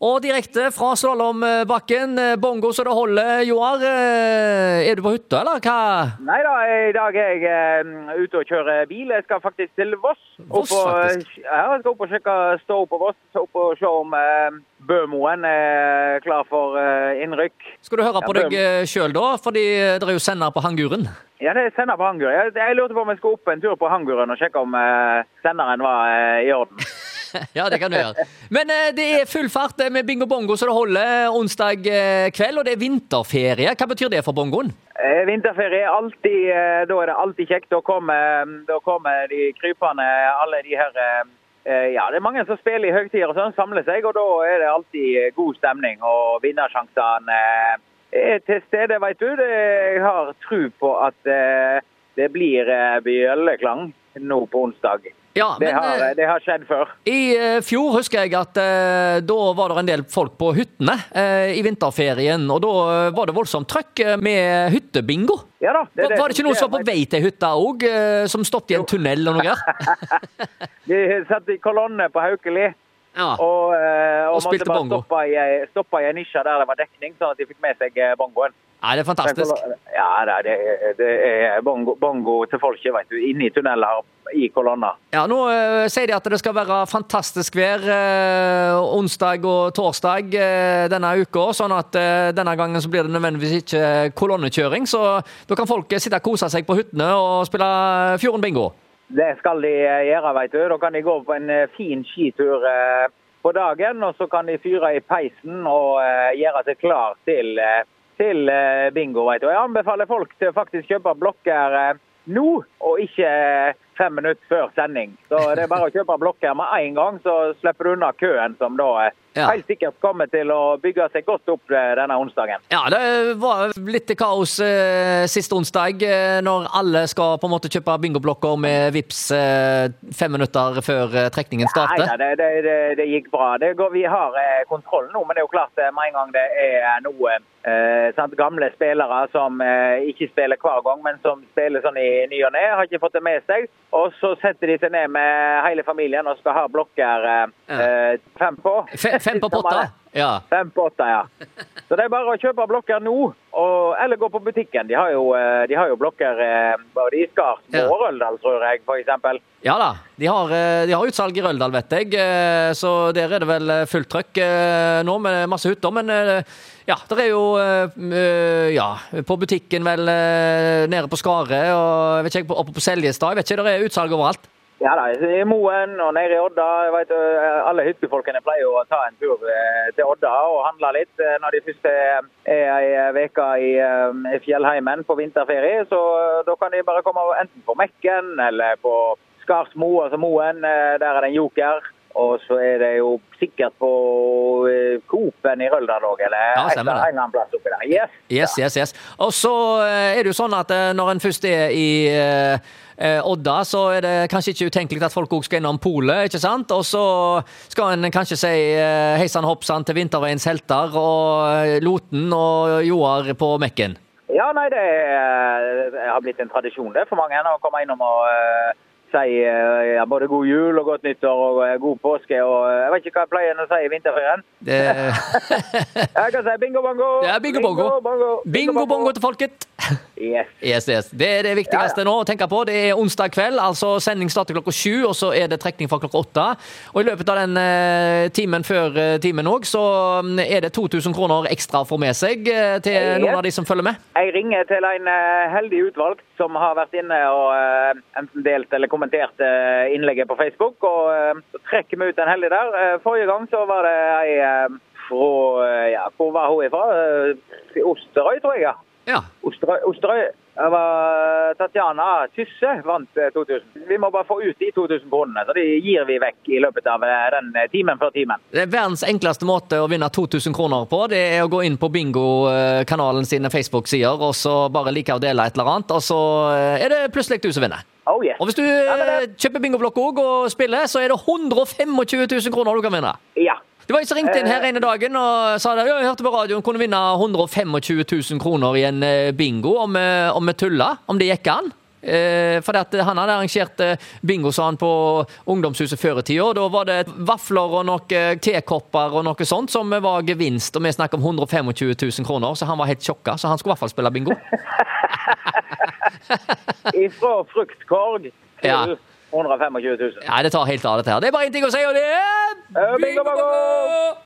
Og direkte fra slalåmbakken, bongo så det holder. Joar, eh, er du på hytta, eller hva? Nei da, i dag er jeg eh, ute og kjører bil. Jeg skal faktisk til Voss. Voss, og- faktisk? Ja, jeg skal opp og sjekke stå på Voss. Opp og se om eh, Bømoen er klar for eh, innrykk. Skal du høre på Ja, deg eh, sjøl, da? Fordi det er jo sender på Hanguren. Ja, det er sender på Hanguren. Jeg, jeg lurte på om jeg skulle opp en tur på Hanguren og sjekke om eh, senderen var eh, i orden. Ja, det kan du gjøre. Men eh, det er full fart eh, med bingo bongo så det holder onsdag eh, kveld, og det er vinterferie. Hva betyr det for bongoen? Eh, Vinterferie er alltid, eh, da er det alltid kjekt. Da kommer, da kommer de krypende, alle de her eh, eh, Ja, det er mange som spiller i høytider og sånn, samler seg, og da er det alltid eh, god stemning. Og vinnersjansene eh, er til stede, veit du. Jeg har tro på at eh, det blir eh, bjølleklang nå på onsdag. Ja, Det men har, eh, det har skjedd før. I eh, fjor husker jeg at eh, da var det en del folk på hyttene eh, i vinterferien, og da var det voldsomt trøkk med hyttebingo. Ja da. Var, var det ikke noen som var på vei til hytta òg, som stoppet i en tunnel og noe? De satt i kolonne på Haukeli. Ja. Og, og, Og måtte bare bongo. stoppe i, stoppe i en nisje der det var dekning, sånn at de fikk med seg bongoen. Nei, det er fantastisk. Ja, det er, det er bongo, bongo til folket, vet du. Inne i tunneler i kolonner. Ja, Nå uh, sier de at det skal være fantastisk vær uh, onsdag og torsdag uh, denne uka, sånn at denne gangen så blir det nødvendigvis ikke kolonnekjøring. Så da kan folk sitte og kose seg på hyttene og spille Fjorden bingo. Det skal de gjøre, vet du. Da kan de gå på en fin skitur på dagen, og så kan de fyre i peisen og gjøre seg klar til, til eh, bingo, veit du. Jeg anbefaler folk til å faktisk kjøpe blokker eh, nå, og ikke eh, fem minutter før sending. Så det er bare å kjøpe blokker med en gang, så slipper du unna køen som da eh, Ja. helt sikkert kommer til å bygge seg godt opp eh, denne onsdagen. Ja, det var litt kaos eh, sist onsdag, eh, når alle skal på en måte kjøpe bingoblokker med vips eh, fem minutter før trekningen starter. nei, det, det, det, det gikk bra. Det går, vi har eh, kontroll nå, men det er jo klart med en gang det er noe eh, sant, gamle spillere som ikke spiller hver gang, men som spiller sånn i ny og ne, har ikke fått det med seg. Og så setter de seg ned med hele familien og skal ha blokker eh, eh, fem på. F fem på potta. Ja. Fem på åtte, ja. Så det er bare å kjøpe blokker nå, og, eller gå på butikken. De har jo, eh, de har jo blokker eh, både i Skarsmo Ja. Røldal, tror jeg, eksempel. Ja da, de har, eh, de har utsalg i Røldal, vet jeg. eh, Så der er det vel eh, fullt trøkk eh, nå med masse hytter. Men eh, ja, det er jo eh, eh, Ja, på butikken vel eh, nede på Skaret og jeg vet ikke, oppe på Seljestad. Jeg vet ikke, det er utsalg overalt. Ja da, i Moen og nede i Odda. Jeg vet, øh, alle hyttefolkene pleier å ta en tur øh, til Odda og handle litt øh, når de først er ei uke i fjellheimen på vinterferie. Så da kan de bare komme enten på Mekken eller på Skarsmo, altså Moen. Der er det en joker. Og så er det jo sikkert på øh, Coop-en i Røldal òg, eller Ja, en eller annen plass oppi der. Yes. Yes, yes, yes. Og så eh, er det jo sånn at eh, når en først er i eh, eh, Odda, så er det kanskje ikke utenkelig at folk òg skal innom polet, ikke sant? Og så skal en kanskje si eh, hei sann hopp sann til Vinterveiens helter og eh, Loten og Joar på Mekken. Ja, nei, det, er- det har blitt en tradisjon det for mange å komme innom og eh, si eh, ja, både god jul og godt nyttår og eh, god påske. og eh, Jeg vet ikke hva jeg pleier å si i vinterferien. Det, Jeg kan si bingo bongo. det er bingo bongo. bongo. Bingo bongo til folket! Yes. Yes, yes. Det er det viktigste nå å tenke på. Det er onsdag kveld, altså sending starter klokka sju, og så er det trekning fra klokka åtte. Og i løpet av den eh, timen før eh, timen òg, så mm, er det 2000 kroner ekstra å få med seg eh, til Yes. noen av de som følger med. Jeg ringer til en heldig utvalgt som har vært inne og enten delt eller kommentert innlegget på Facebook. og Så trekker vi ut en heldig der. Forrige gang så var det ei fra ja, Hvor var hun ifra? Osterøy, tror jeg. ja. Ja. Osterøy, det var Tatjana Tysse vant eh, 2000. Vi må bare få ut de 2000 kronene, så de gir vi vekk i løpet av eh, den eh, timen før timen. Det er Verdens enkleste måte å vinne 2000 kroner på, det er å gå inn på Bingo-kanalen sine Facebook-sider, og så bare like å dele et eller annet, og så eh, er det plutselig du som vinner. Oh yes. Og hvis du Ja, det... eh, kjøper bingoblokk òg og spiller, så er det 125 000 kroner du kan vinne. Ja. Det var en som ringte inn her ene dagen og sa at jeg hørte på radioen kunne vinne 125 000 kroner i en eh, bingo om, eh, om vi tulla. Om det gikk an. Eh, for at han hadde arrangert eh, bingo sa han, på ungdomshuset før i tida. Da var det vafler og noen tekopper og noe sånt som var gevinst. Og vi snakker om 125 000 kroner, så han var helt sjokka. Så han skulle i hvert fall spille bingo. Ifra fruktkorg til Ja. 125 000. Ja, det tar helt av, dette her. Det er bare én ting å si, og det er Eh, bingo, bango!